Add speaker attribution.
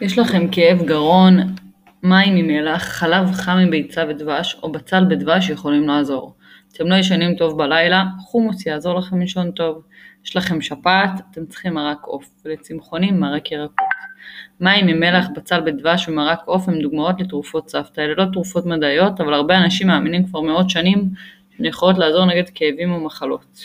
Speaker 1: יש לכם כאב גרון מים עם מלח חלב חם עם ביצה ודבש או בצל בדבש יכולים לעזור? אתם לא ישנים טוב בלילה חומוס יעזור לכם לישון טוב. יש לכם שפעת אתם צריכים מרק עוף ולצמחונים מרק ירקות. מים עם מלח בצל בדבש ומרק עוף הם דוגמאות לתרופות סבתא? אלה לא תרופות מדעיות אבל הרבה אנשים מאמינים כבר מאות שנים שהן יכולות לעזור נגד כאבים ומחלות.